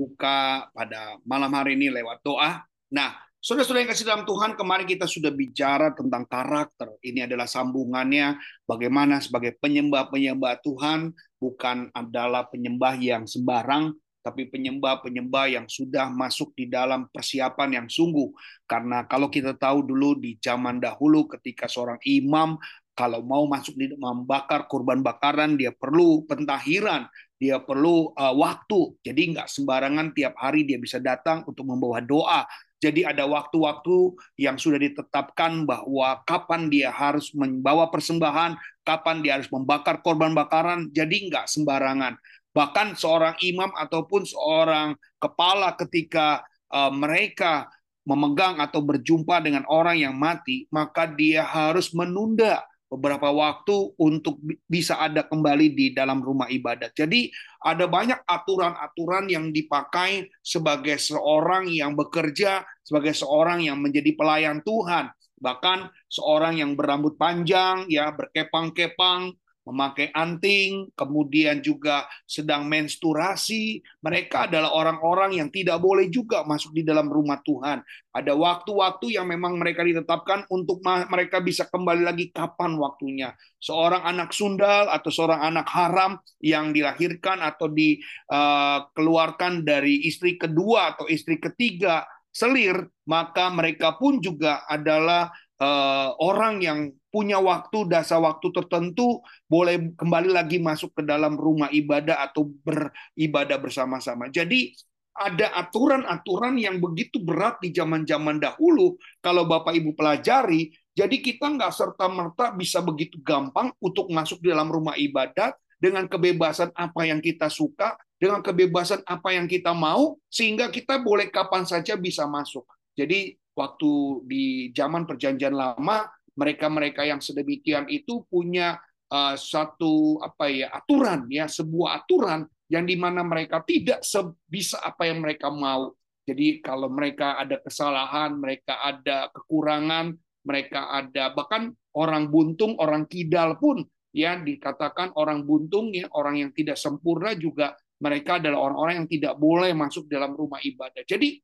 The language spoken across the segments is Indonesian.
buka pada malam hari ini lewat doa. Nah, Saudara-saudara yang kasih dalam Tuhan, kemarin kita sudah bicara tentang karakter. Ini adalah sambungannya bagaimana sebagai penyembah-penyembah Tuhan bukan adalah penyembah yang sembarang, tapi penyembah-penyembah yang sudah masuk di dalam persiapan yang sungguh. Karena kalau kita tahu dulu di zaman dahulu ketika seorang imam kalau mau masuk di membakar kurban bakaran dia perlu pentahiran dia perlu uh, waktu. Jadi nggak sembarangan tiap hari dia bisa datang untuk membawa doa. Jadi ada waktu-waktu yang sudah ditetapkan bahwa kapan dia harus membawa persembahan, kapan dia harus membakar korban bakaran. Jadi nggak sembarangan. Bahkan seorang imam ataupun seorang kepala ketika uh, mereka memegang atau berjumpa dengan orang yang mati, maka dia harus menunda beberapa waktu untuk bisa ada kembali di dalam rumah ibadat. Jadi ada banyak aturan-aturan yang dipakai sebagai seorang yang bekerja, sebagai seorang yang menjadi pelayan Tuhan. Bahkan seorang yang berambut panjang, ya berkepang-kepang, memakai anting, kemudian juga sedang menstruasi. Mereka adalah orang-orang yang tidak boleh juga masuk di dalam rumah Tuhan. Ada waktu-waktu yang memang mereka ditetapkan untuk mereka bisa kembali lagi kapan waktunya. Seorang anak sundal atau seorang anak haram yang dilahirkan atau dikeluarkan eh, dari istri kedua atau istri ketiga selir, maka mereka pun juga adalah uh, orang yang punya waktu dasar waktu tertentu boleh kembali lagi masuk ke dalam rumah ibadah atau beribadah bersama-sama. Jadi ada aturan-aturan yang begitu berat di zaman-zaman dahulu kalau Bapak Ibu pelajari, jadi kita nggak serta-merta bisa begitu gampang untuk masuk di dalam rumah ibadat dengan kebebasan apa yang kita suka, dengan kebebasan apa yang kita mau, sehingga kita boleh kapan saja bisa masuk. Jadi waktu di zaman perjanjian lama mereka-mereka yang sedemikian itu punya uh, satu apa ya aturan ya sebuah aturan yang di mana mereka tidak sebisa apa yang mereka mau. Jadi kalau mereka ada kesalahan, mereka ada kekurangan, mereka ada bahkan orang buntung, orang kidal pun ya dikatakan orang buntung ya orang yang tidak sempurna juga mereka adalah orang-orang yang tidak boleh masuk dalam rumah ibadah. Jadi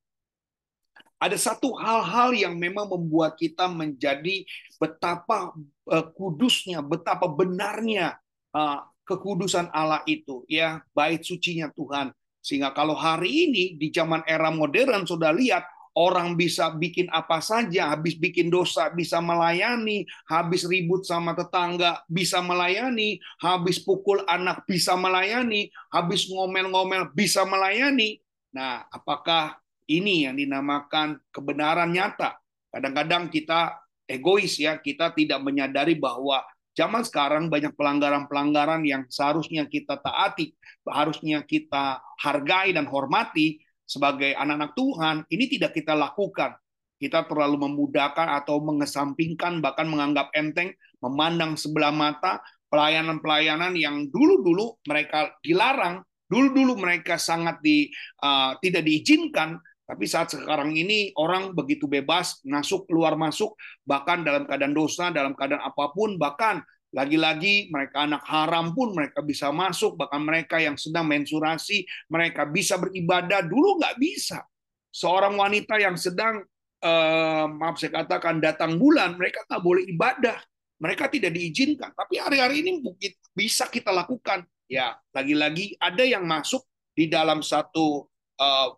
ada satu hal-hal yang memang membuat kita menjadi betapa eh, kudusnya, betapa benarnya eh, kekudusan Allah itu, ya, bait sucinya Tuhan. Sehingga kalau hari ini di zaman era modern sudah lihat orang bisa bikin apa saja, habis bikin dosa bisa melayani, habis ribut sama tetangga bisa melayani, habis pukul anak bisa melayani, habis ngomel-ngomel bisa melayani. Nah, apakah ini yang dinamakan kebenaran nyata. Kadang-kadang kita egois ya, kita tidak menyadari bahwa zaman sekarang banyak pelanggaran-pelanggaran yang seharusnya kita taati, harusnya kita hargai dan hormati sebagai anak-anak Tuhan, ini tidak kita lakukan. Kita terlalu memudahkan atau mengesampingkan, bahkan menganggap enteng, memandang sebelah mata pelayanan-pelayanan yang dulu-dulu mereka dilarang, dulu-dulu mereka sangat di, uh, tidak diizinkan, tapi saat sekarang ini orang begitu bebas masuk keluar masuk bahkan dalam keadaan dosa, dalam keadaan apa pun bahkan lagi-lagi mereka anak haram pun mereka bisa masuk bahkan mereka yang sedang mensurasi mereka bisa beribadah dulu nggak bisa. Seorang wanita yang sedang eh, maaf saya katakan datang bulan mereka nggak boleh ibadah. Mereka tidak diizinkan. Tapi hari-hari ini mungkin bisa kita lakukan. Ya, lagi-lagi ada yang masuk di dalam satu uh,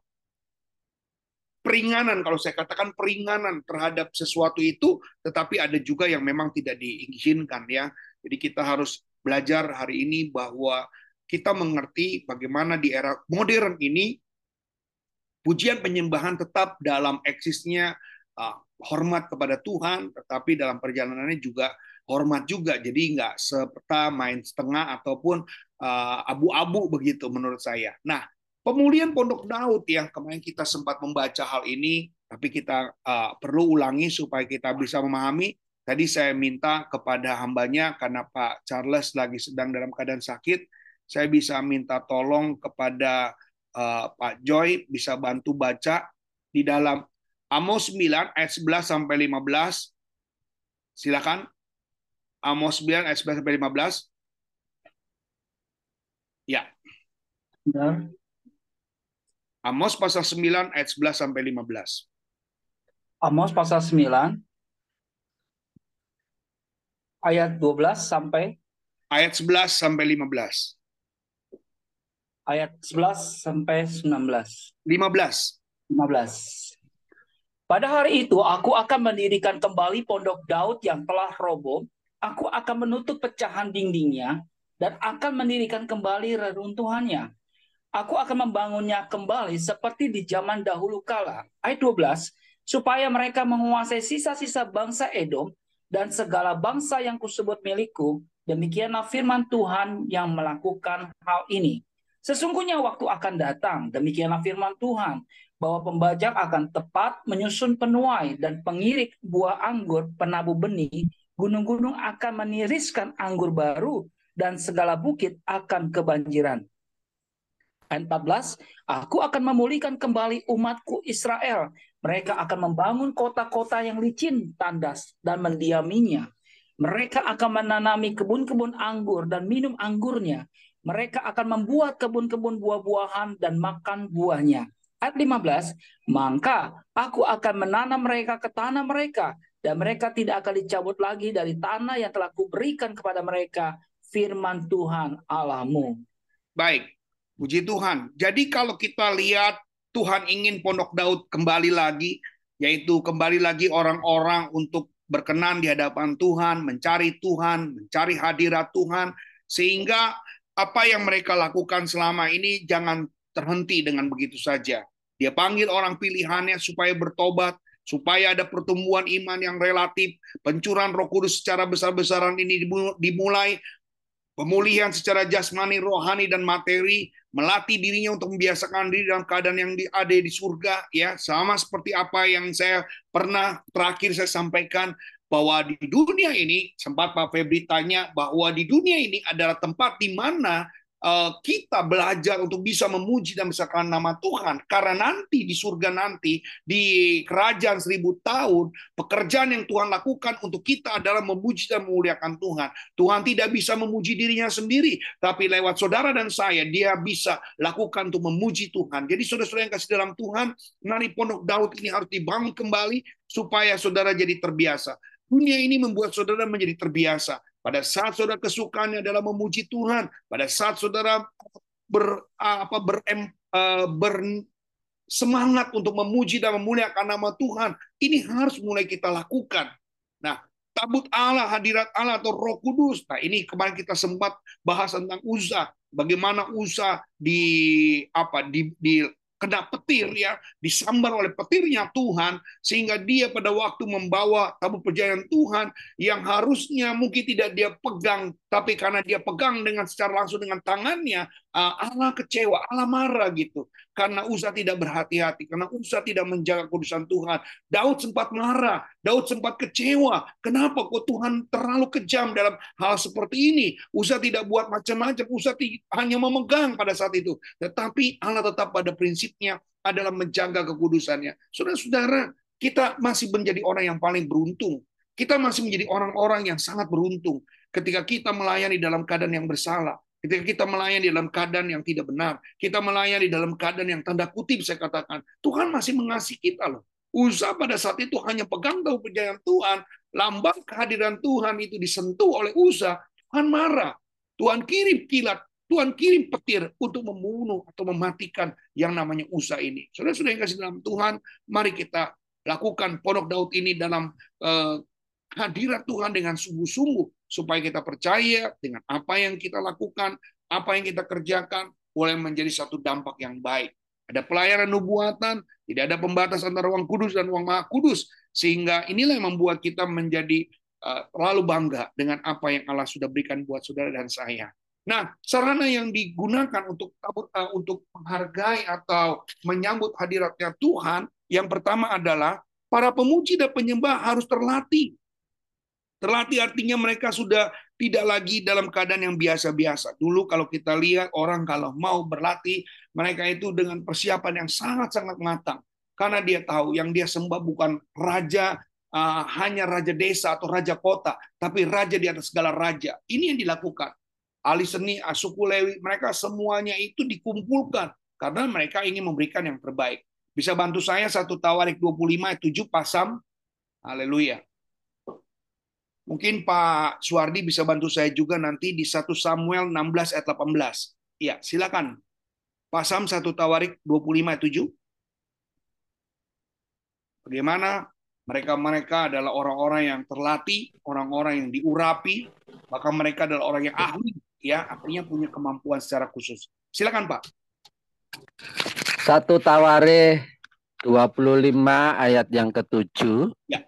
peringanan. Kalau saya katakan peringanan terhadap sesuatu itu tetapi ada juga yang memang tidak diizinkan ya. Jadi kita harus belajar hari ini bahwa kita mengerti bagaimana di era modern ini pujian penyembahan tetap dalam eksisnya hormat kepada Tuhan tetapi dalam perjalanannya juga hormat juga. Jadi nggak seperti main setengah ataupun abu-abu uh, begitu menurut saya. Nah Pemulihan Pondok Daud yang kemarin kita sempat membaca hal ini, tapi kita uh, perlu ulangi supaya kita bisa memahami. Tadi saya minta kepada hambanya karena Pak Charles lagi sedang dalam keadaan sakit, saya bisa minta tolong kepada uh, Pak Joy bisa bantu baca di dalam Amos 9 ayat 11 sampai 15. Silakan. Amos 9 ayat 11 sampai 15. Ya. Benar. Amos pasal 9 ayat 11 sampai 15. Amos pasal 9 ayat 12 sampai ayat 11 sampai 15. Ayat 11 sampai 19. 15. 15. Pada hari itu aku akan mendirikan kembali pondok Daud yang telah roboh. Aku akan menutup pecahan dindingnya dan akan mendirikan kembali reruntuhannya Aku akan membangunnya kembali seperti di zaman dahulu kala. Ayat 12, supaya mereka menguasai sisa-sisa bangsa Edom dan segala bangsa yang kusebut milikku. Demikianlah firman Tuhan yang melakukan hal ini. Sesungguhnya waktu akan datang, demikianlah firman Tuhan, bahwa pembajak akan tepat menyusun penuai dan pengirik buah anggur penabuh benih, gunung-gunung akan meniriskan anggur baru, dan segala bukit akan kebanjiran. Ayat 14, Aku akan memulihkan kembali umatku Israel. Mereka akan membangun kota-kota yang licin, tandas, dan mendiaminya. Mereka akan menanami kebun-kebun anggur dan minum anggurnya. Mereka akan membuat kebun-kebun buah-buahan dan makan buahnya. Ayat 15, maka aku akan menanam mereka ke tanah mereka, dan mereka tidak akan dicabut lagi dari tanah yang telah kuberikan kepada mereka, firman Tuhan Allahmu. Baik, Puji Tuhan. Jadi kalau kita lihat Tuhan ingin Pondok Daud kembali lagi, yaitu kembali lagi orang-orang untuk berkenan di hadapan Tuhan, mencari Tuhan, mencari hadirat Tuhan, sehingga apa yang mereka lakukan selama ini jangan terhenti dengan begitu saja. Dia panggil orang pilihannya supaya bertobat, supaya ada pertumbuhan iman yang relatif, pencurahan Roh Kudus secara besar-besaran ini dimulai, pemulihan secara jasmani, rohani dan materi, melatih dirinya untuk membiasakan diri dalam keadaan yang ada di surga ya. Sama seperti apa yang saya pernah terakhir saya sampaikan bahwa di dunia ini sempat Pak Febri tanya bahwa di dunia ini adalah tempat di mana kita belajar untuk bisa memuji dan besarkan nama Tuhan. Karena nanti di surga nanti di kerajaan seribu tahun pekerjaan yang Tuhan lakukan untuk kita adalah memuji dan memuliakan Tuhan. Tuhan tidak bisa memuji dirinya sendiri tapi lewat saudara dan saya dia bisa lakukan untuk memuji Tuhan. Jadi saudara-saudara yang kasih dalam Tuhan nari pondok Daud ini harus dibangun kembali supaya saudara jadi terbiasa. Dunia ini membuat saudara menjadi terbiasa pada saat saudara kesukaannya adalah memuji Tuhan, pada saat saudara ber, apa, ber, uh, ber semangat untuk memuji dan memuliakan nama Tuhan, ini harus mulai kita lakukan. Nah, tabut Allah, hadirat Allah atau Roh Kudus. Nah, ini kemarin kita sempat bahas tentang Uza, bagaimana Uza di apa di, di kena petir ya, disambar oleh petirnya Tuhan sehingga dia pada waktu membawa tabut perjanjian Tuhan yang harusnya mungkin tidak dia pegang tapi karena dia pegang dengan secara langsung dengan tangannya uh, Allah kecewa, Allah marah gitu karena Usa tidak berhati-hati, karena Usa tidak menjaga kudusan Tuhan. Daud sempat marah, Daud sempat kecewa. Kenapa kok Tuhan terlalu kejam dalam hal seperti ini? Usa tidak buat macam-macam, Usa hanya memegang pada saat itu. Tetapi Allah tetap pada prinsipnya adalah menjaga kekudusannya. Saudara-saudara, kita masih menjadi orang yang paling beruntung. Kita masih menjadi orang-orang yang sangat beruntung ketika kita melayani dalam keadaan yang bersalah Ketika kita melayani dalam keadaan yang tidak benar, kita melayani dalam keadaan yang tanda kutip saya katakan, Tuhan masih mengasihi kita loh. Usaha pada saat itu hanya pegang tahu perjalanan Tuhan, lambang kehadiran Tuhan itu disentuh oleh usaha, Tuhan marah. Tuhan kirim kilat, Tuhan kirim petir untuk membunuh atau mematikan yang namanya usaha ini. Saudara-saudara yang kasih dalam Tuhan, mari kita lakukan pondok Daud ini dalam uh, hadirat Tuhan dengan sungguh-sungguh supaya kita percaya dengan apa yang kita lakukan, apa yang kita kerjakan boleh menjadi satu dampak yang baik. Ada pelayanan nubuatan, tidak ada pembatas antara ruang kudus dan ruang maha kudus, sehingga inilah yang membuat kita menjadi uh, terlalu bangga dengan apa yang Allah sudah berikan buat saudara dan saya. Nah, sarana yang digunakan untuk uh, untuk menghargai atau menyambut hadiratnya Tuhan, yang pertama adalah para pemuji dan penyembah harus terlatih. Terlatih artinya mereka sudah tidak lagi dalam keadaan yang biasa-biasa. Dulu kalau kita lihat orang kalau mau berlatih, mereka itu dengan persiapan yang sangat-sangat matang. Karena dia tahu yang dia sembah bukan raja uh, hanya raja desa atau raja kota, tapi raja di atas segala raja. Ini yang dilakukan ahli seni, suku Lewi, mereka semuanya itu dikumpulkan karena mereka ingin memberikan yang terbaik. Bisa bantu saya satu Tawarik 25 7 pasam. Haleluya. Mungkin Pak Suwardi bisa bantu saya juga nanti di 1 Samuel 16 ayat 18. Iya, silakan. Pasam satu Tawarik 25 7. Bagaimana mereka-mereka adalah orang-orang yang terlatih, orang-orang yang diurapi, maka mereka adalah orang yang ahli ya artinya punya kemampuan secara khusus. Silakan Pak. Satu Taware 25 ayat yang ketujuh. Ya.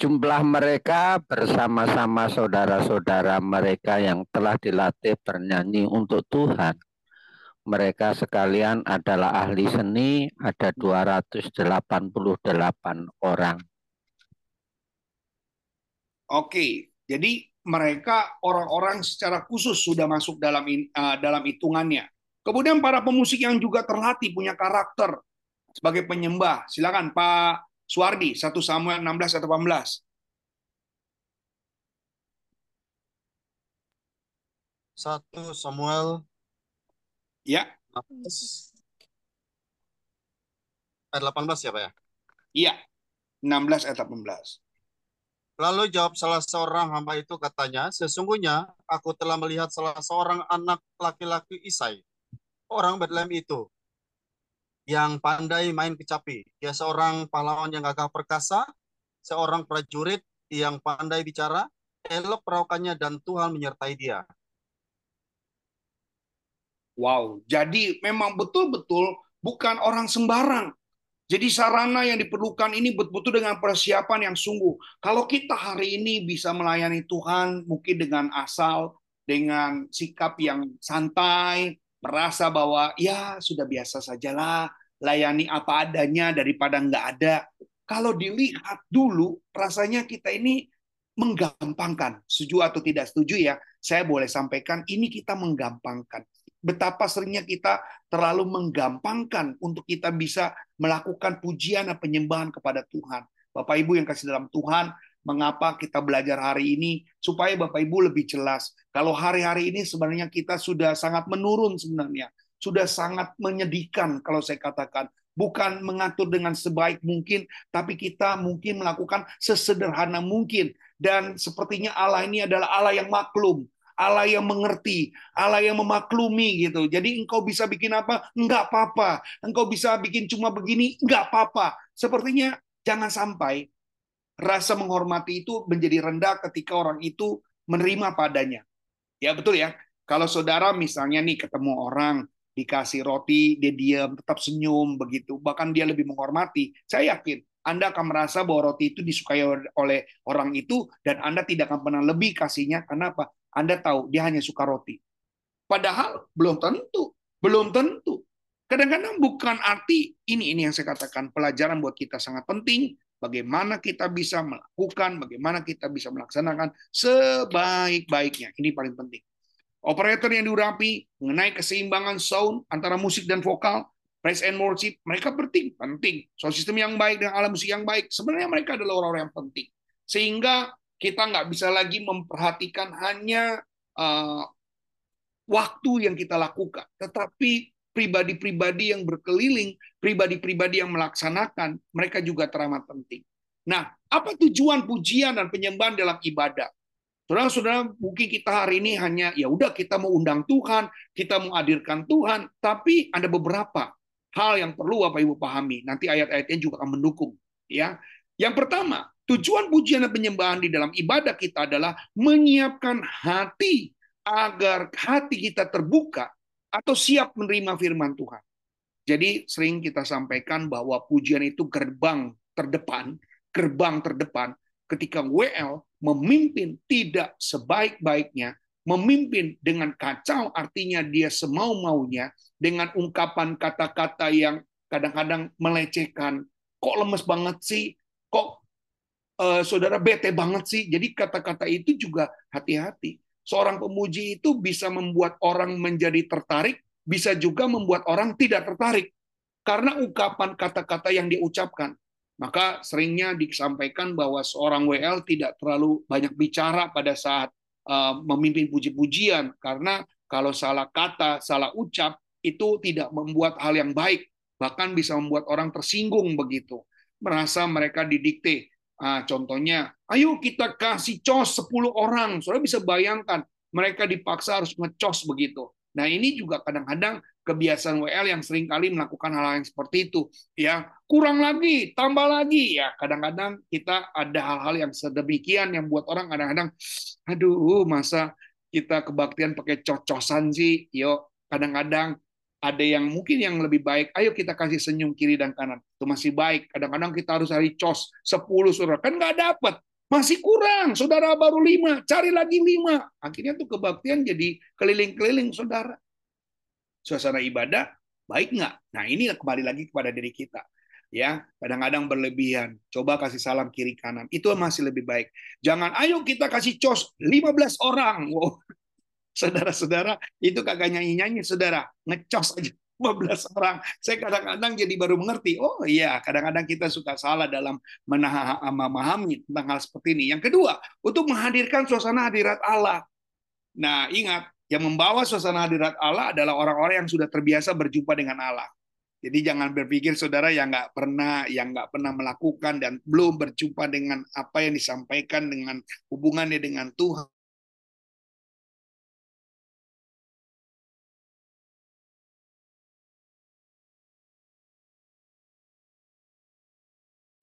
Jumlah mereka bersama-sama saudara-saudara mereka yang telah dilatih bernyanyi untuk Tuhan. Mereka sekalian adalah ahli seni, ada 288 orang. Oke, jadi mereka orang-orang secara khusus sudah masuk dalam uh, dalam hitungannya. Kemudian para pemusik yang juga terlatih punya karakter sebagai penyembah. Silakan Pak Suwardi 1 Samuel 16 atau 18. Satu Samuel ya ayat 18 ya Pak ya? Iya. 16 ayat 18. Lalu jawab salah seorang hamba itu katanya, sesungguhnya aku telah melihat salah seorang anak laki-laki Isai, orang Bethlehem itu, yang pandai main kecapi. Dia seorang pahlawan yang gagah perkasa, seorang prajurit yang pandai bicara, elok perawakannya dan Tuhan menyertai dia. Wow, jadi memang betul-betul bukan orang sembarang. Jadi sarana yang diperlukan ini betul-betul dengan persiapan yang sungguh. Kalau kita hari ini bisa melayani Tuhan mungkin dengan asal, dengan sikap yang santai, merasa bahwa ya sudah biasa sajalah, layani apa adanya daripada nggak ada. Kalau dilihat dulu, rasanya kita ini menggampangkan. Setuju atau tidak setuju ya, saya boleh sampaikan ini kita menggampangkan betapa seringnya kita terlalu menggampangkan untuk kita bisa melakukan pujian dan penyembahan kepada Tuhan. Bapak Ibu yang kasih dalam Tuhan, mengapa kita belajar hari ini supaya Bapak Ibu lebih jelas. Kalau hari-hari ini sebenarnya kita sudah sangat menurun sebenarnya. Sudah sangat menyedihkan kalau saya katakan. Bukan mengatur dengan sebaik mungkin, tapi kita mungkin melakukan sesederhana mungkin. Dan sepertinya Allah ini adalah Allah yang maklum. Allah yang mengerti, Allah yang memaklumi gitu. Jadi engkau bisa bikin apa? Enggak apa-apa. Engkau bisa bikin cuma begini? Enggak apa-apa. Sepertinya jangan sampai rasa menghormati itu menjadi rendah ketika orang itu menerima padanya. Ya betul ya. Kalau saudara misalnya nih ketemu orang dikasih roti, dia diam, tetap senyum begitu, bahkan dia lebih menghormati. Saya yakin anda akan merasa bahwa roti itu disukai oleh orang itu dan Anda tidak akan pernah lebih kasihnya. Kenapa? Anda tahu dia hanya suka roti. Padahal belum tentu, belum tentu. Kadang-kadang bukan arti ini ini yang saya katakan pelajaran buat kita sangat penting bagaimana kita bisa melakukan, bagaimana kita bisa melaksanakan sebaik-baiknya. Ini paling penting. Operator yang diurapi mengenai keseimbangan sound antara musik dan vokal, praise and worship, mereka penting, penting. Sound system yang baik dan alat musik yang baik, sebenarnya mereka adalah orang-orang yang penting. Sehingga kita nggak bisa lagi memperhatikan hanya uh, waktu yang kita lakukan, tetapi pribadi-pribadi yang berkeliling, pribadi-pribadi yang melaksanakan, mereka juga teramat penting. Nah, apa tujuan pujian dan penyembahan dalam ibadah? Saudara-saudara, mungkin kita hari ini hanya ya udah kita mau undang Tuhan, kita mau hadirkan Tuhan, tapi ada beberapa hal yang perlu Bapak Ibu pahami. Nanti ayat-ayatnya juga akan mendukung, ya. Yang pertama, Tujuan pujian dan penyembahan di dalam ibadah kita adalah menyiapkan hati agar hati kita terbuka atau siap menerima firman Tuhan. Jadi sering kita sampaikan bahwa pujian itu gerbang terdepan, gerbang terdepan ketika WL memimpin tidak sebaik-baiknya, memimpin dengan kacau artinya dia semau-maunya dengan ungkapan kata-kata yang kadang-kadang melecehkan. Kok lemes banget sih? Kok uh, saudara bete banget sih? Jadi kata-kata itu juga hati-hati. Seorang pemuji itu bisa membuat orang menjadi tertarik, bisa juga membuat orang tidak tertarik. Karena ungkapan kata-kata yang diucapkan. Maka seringnya disampaikan bahwa seorang WL tidak terlalu banyak bicara pada saat uh, memimpin puji-pujian. Karena kalau salah kata, salah ucap, itu tidak membuat hal yang baik bahkan bisa membuat orang tersinggung begitu, merasa mereka didikte. Ah, contohnya, ayo kita kasih cos 10 orang. Saudara bisa bayangkan, mereka dipaksa harus ngecos begitu. Nah, ini juga kadang-kadang kebiasaan WL yang sering kali melakukan hal, hal yang seperti itu. Ya, kurang lagi, tambah lagi. Ya, kadang-kadang kita ada hal-hal yang sedemikian yang buat orang kadang-kadang, aduh, masa kita kebaktian pakai cocosan sih? Yuk, kadang-kadang ada yang mungkin yang lebih baik, ayo kita kasih senyum kiri dan kanan. Itu masih baik. Kadang-kadang kita harus cari cos 10 saudara. Kan nggak dapat. Masih kurang. Saudara baru lima. Cari lagi lima. Akhirnya tuh kebaktian jadi keliling-keliling saudara. Suasana ibadah baik nggak? Nah ini kembali lagi kepada diri kita. Ya, kadang-kadang berlebihan. Coba kasih salam kiri kanan. Itu masih lebih baik. Jangan, ayo kita kasih cos 15 orang. Wow, Saudara-saudara, itu kagak nyanyi-nyanyi, saudara. Ngecos aja 15 orang. Saya kadang-kadang jadi baru mengerti, oh iya, kadang-kadang kita suka salah dalam memahami tentang hal seperti ini. Yang kedua, untuk menghadirkan suasana hadirat Allah. Nah, ingat, yang membawa suasana hadirat Allah adalah orang-orang yang sudah terbiasa berjumpa dengan Allah. Jadi jangan berpikir saudara yang nggak pernah yang nggak pernah melakukan dan belum berjumpa dengan apa yang disampaikan dengan hubungannya dengan Tuhan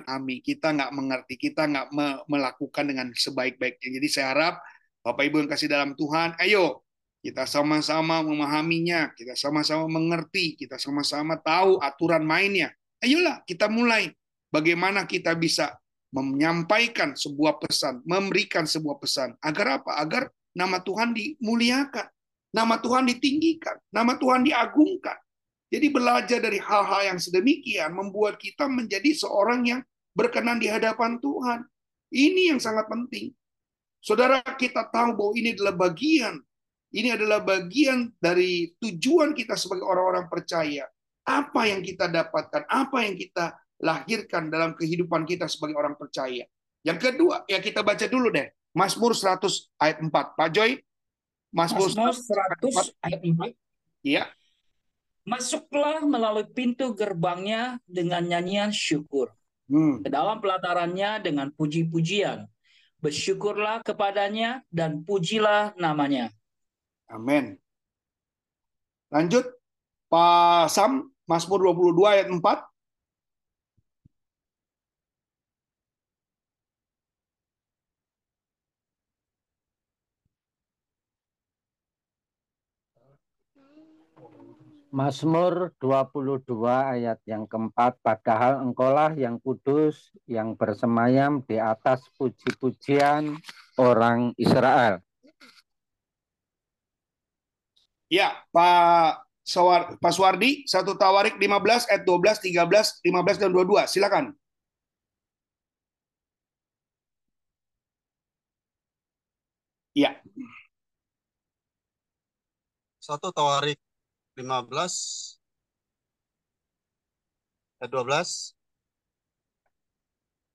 Ami, kita nggak mengerti, kita nggak me melakukan dengan sebaik-baiknya. Jadi saya harap Bapak Ibu yang kasih dalam Tuhan, ayo kita sama-sama memahaminya, kita sama-sama mengerti, kita sama-sama tahu aturan mainnya. Ayolah kita mulai. Bagaimana kita bisa menyampaikan sebuah pesan, memberikan sebuah pesan. Agar apa? Agar nama Tuhan dimuliakan, nama Tuhan ditinggikan, nama Tuhan diagungkan. Jadi belajar dari hal-hal yang sedemikian membuat kita menjadi seorang yang berkenan di hadapan Tuhan. Ini yang sangat penting. Saudara, kita tahu bahwa ini adalah bagian ini adalah bagian dari tujuan kita sebagai orang-orang percaya. Apa yang kita dapatkan, apa yang kita lahirkan dalam kehidupan kita sebagai orang percaya. Yang kedua, ya kita baca dulu deh. Mazmur 100 ayat 4. Pak Joy, Mazmur 100 ayat 4. Iya. Masuklah melalui pintu gerbangnya dengan nyanyian syukur hmm. ke dalam pelatarannya dengan puji-pujian. Bersyukurlah kepadanya dan pujilah namanya. Amin. Lanjut, Pak Sam, Mazmur 22 ayat 4. Mazmur 22 ayat yang keempat, padahal engkaulah yang kudus, yang bersemayam di atas puji-pujian orang Israel. Ya, Pak Sawar, Pak Suwardi, satu Tawarik 15 ayat 12, 13, 15 dan 22. Silakan. Ya. Satu Tawarik 15 ayat 12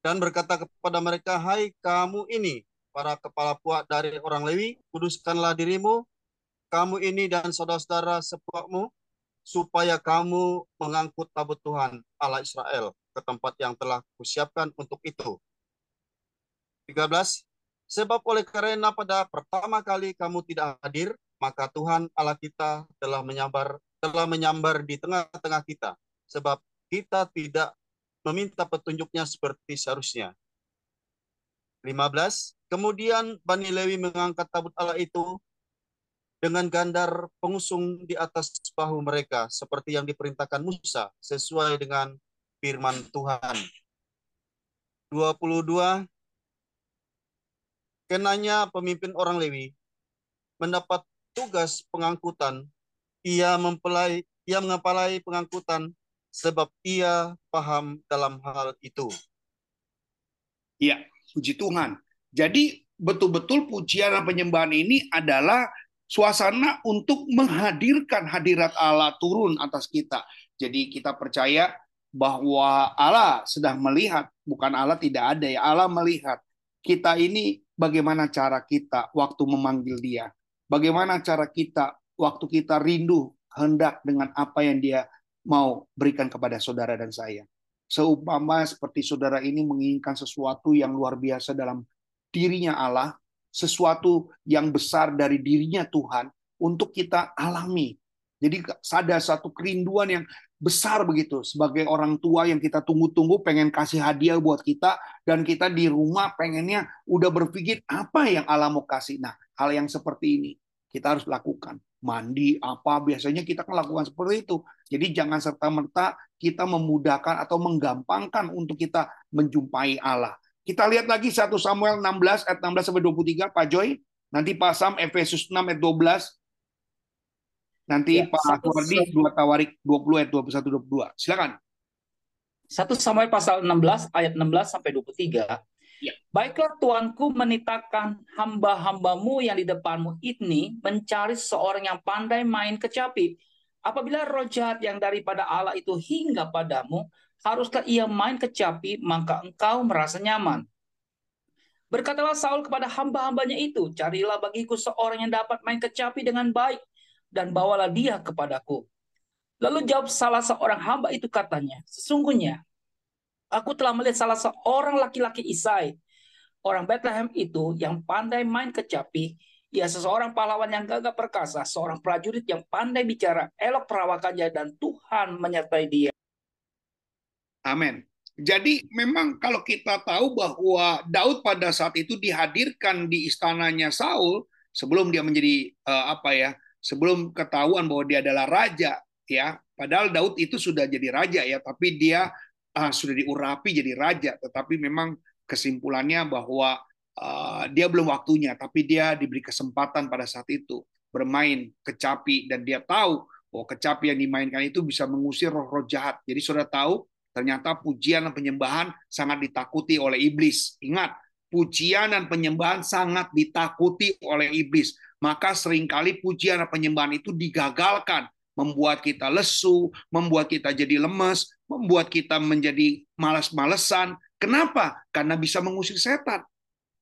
dan berkata kepada mereka, Hai kamu ini, para kepala puak dari orang Lewi, kuduskanlah dirimu, kamu ini dan saudara-saudara sepuakmu, supaya kamu mengangkut tabut Tuhan Allah Israel ke tempat yang telah kusiapkan untuk itu. 13. Sebab oleh karena pada pertama kali kamu tidak hadir, maka Tuhan Allah kita telah menyambar telah menyambar di tengah-tengah kita sebab kita tidak meminta petunjuknya seperti seharusnya. 15. Kemudian Bani Lewi mengangkat tabut Allah itu dengan gandar pengusung di atas bahu mereka seperti yang diperintahkan Musa sesuai dengan firman Tuhan. 22 Kenanya pemimpin orang Lewi mendapat tugas pengangkutan, ia mempelai ia mengepalai pengangkutan sebab ia paham dalam hal itu. Iya, puji Tuhan. Jadi betul-betul pujian dan penyembahan ini adalah suasana untuk menghadirkan hadirat Allah turun atas kita. Jadi kita percaya bahwa Allah sedang melihat, bukan Allah tidak ada ya, Allah melihat kita ini bagaimana cara kita waktu memanggil Dia, bagaimana cara kita waktu kita rindu hendak dengan apa yang Dia mau berikan kepada saudara dan saya. Seumpama seperti saudara ini menginginkan sesuatu yang luar biasa dalam dirinya Allah, sesuatu yang besar dari dirinya Tuhan untuk kita alami. Jadi ada satu kerinduan yang besar begitu sebagai orang tua yang kita tunggu-tunggu pengen kasih hadiah buat kita dan kita di rumah pengennya udah berpikir apa yang Allah mau kasih. Nah, hal yang seperti ini kita harus lakukan. Mandi apa biasanya kita kan lakukan seperti itu. Jadi jangan serta-merta kita memudahkan atau menggampangkan untuk kita menjumpai Allah. Kita lihat lagi 1 Samuel 16 ayat 16 sampai 23 Pak Joy. Nanti Pak Sam Efesus 6 ayat 12. Nanti ya, Pak Wardi 2 Tawarik 20 ayat 21 22. Silakan. 1 Samuel pasal 16 ayat 16 sampai 23. Ya. Baiklah tuanku menitakan hamba-hambamu yang di depanmu ini mencari seorang yang pandai main kecapi. Apabila roh jahat yang daripada Allah itu hingga padamu, haruskah ia main kecapi, maka engkau merasa nyaman. Berkatalah Saul kepada hamba-hambanya itu, carilah bagiku seorang yang dapat main kecapi dengan baik, dan bawalah dia kepadaku. Lalu jawab salah seorang hamba itu katanya, sesungguhnya aku telah melihat salah seorang laki-laki Isai, orang Bethlehem itu yang pandai main kecapi, ia seseorang pahlawan yang gagah perkasa, seorang prajurit yang pandai bicara, elok perawakannya, dan Tuhan menyertai dia. Amin. Jadi memang kalau kita tahu bahwa Daud pada saat itu dihadirkan di istananya Saul sebelum dia menjadi uh, apa ya, sebelum ketahuan bahwa dia adalah raja ya. Padahal Daud itu sudah jadi raja ya, tapi dia uh, sudah diurapi jadi raja, tetapi memang kesimpulannya bahwa uh, dia belum waktunya, tapi dia diberi kesempatan pada saat itu bermain kecapi dan dia tahu bahwa kecapi yang dimainkan itu bisa mengusir roh-roh jahat. Jadi sudah tahu Ternyata pujian dan penyembahan sangat ditakuti oleh iblis. Ingat, pujian dan penyembahan sangat ditakuti oleh iblis. Maka sering kali pujian dan penyembahan itu digagalkan, membuat kita lesu, membuat kita jadi lemes, membuat kita menjadi malas-malesan. Kenapa? Karena bisa mengusir setan.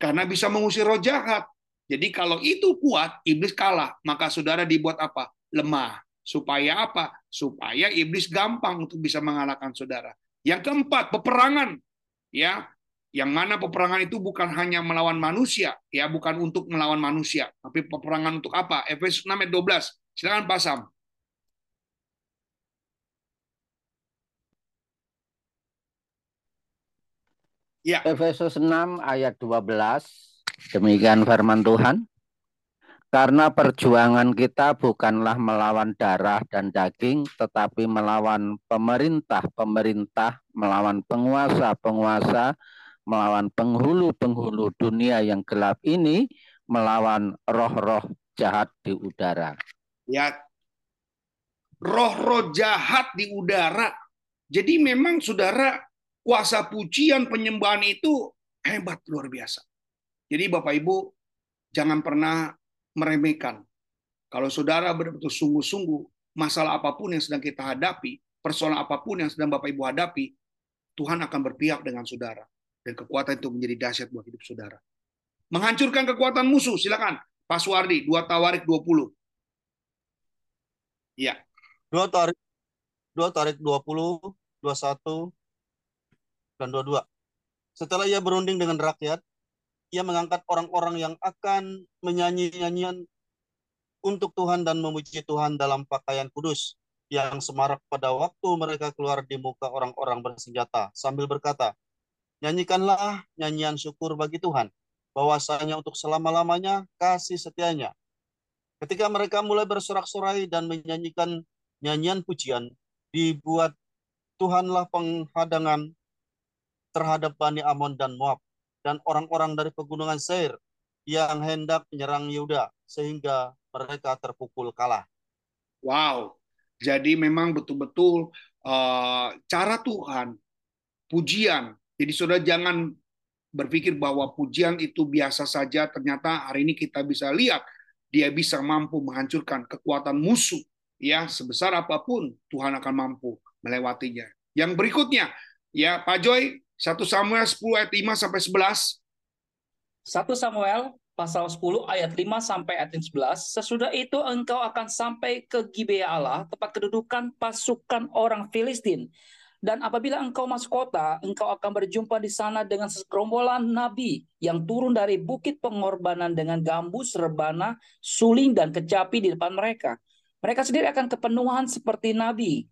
Karena bisa mengusir roh jahat. Jadi kalau itu kuat, iblis kalah. Maka saudara dibuat apa? Lemah. Supaya apa? Supaya iblis gampang untuk bisa mengalahkan saudara. Yang keempat, peperangan. Ya, yang mana peperangan itu bukan hanya melawan manusia, ya, bukan untuk melawan manusia, tapi peperangan untuk apa? Efesus 6 ayat 12. Silakan pasam. Ya. Efesus 6 ayat 12. Demikian firman Tuhan. Karena perjuangan kita bukanlah melawan darah dan daging, tetapi melawan pemerintah-pemerintah, melawan penguasa-penguasa, melawan penghulu-penghulu dunia yang gelap ini, melawan roh-roh jahat di udara. Ya, roh-roh jahat di udara. Jadi memang saudara, kuasa pujian penyembahan itu hebat luar biasa. Jadi Bapak Ibu, jangan pernah meremehkan. Kalau saudara betul-betul sungguh-sungguh, masalah apa pun yang sedang kita hadapi, persoalan apa pun yang sedang Bapak Ibu hadapi, Tuhan akan berpihak dengan saudara. Dan kekuatan itu menjadi dahsyat buat hidup saudara. Menghancurkan kekuatan musuh, silakan. Pak Suwardi, 2 Tawarik 20. Iya. 2 Tawarik, 2 Tawarik 20, 21, dan 22. Setelah ia berunding dengan rakyat, ia mengangkat orang-orang yang akan menyanyi nyanyian untuk Tuhan dan memuji Tuhan dalam pakaian kudus yang semarak pada waktu mereka keluar di muka orang-orang bersenjata sambil berkata, Nyanyikanlah nyanyian syukur bagi Tuhan, bahwasanya untuk selama-lamanya kasih setianya. Ketika mereka mulai bersorak-sorai dan menyanyikan nyanyian pujian, dibuat Tuhanlah penghadangan terhadap Bani Amon dan Moab dan orang-orang dari pegunungan Seir yang hendak menyerang Yehuda sehingga mereka terpukul kalah. Wow. Jadi memang betul-betul uh, cara Tuhan, pujian. Jadi saudara jangan berpikir bahwa pujian itu biasa saja. Ternyata hari ini kita bisa lihat dia bisa mampu menghancurkan kekuatan musuh ya sebesar apa pun Tuhan akan mampu melewatinya. Yang berikutnya ya Pak Joy 1 Samuel 10 ayat 5 sampai 11. 1 Samuel pasal 10 ayat 5 sampai ayat 11. Sesudah itu engkau akan sampai ke Gibea Allah, tempat kedudukan pasukan orang Filistin. Dan apabila engkau masuk kota, engkau akan berjumpa di sana dengan segerombolan nabi yang turun dari bukit pengorbanan dengan gambus, rebana, suling, dan kecapi di depan mereka. Mereka sendiri akan kepenuhan seperti nabi.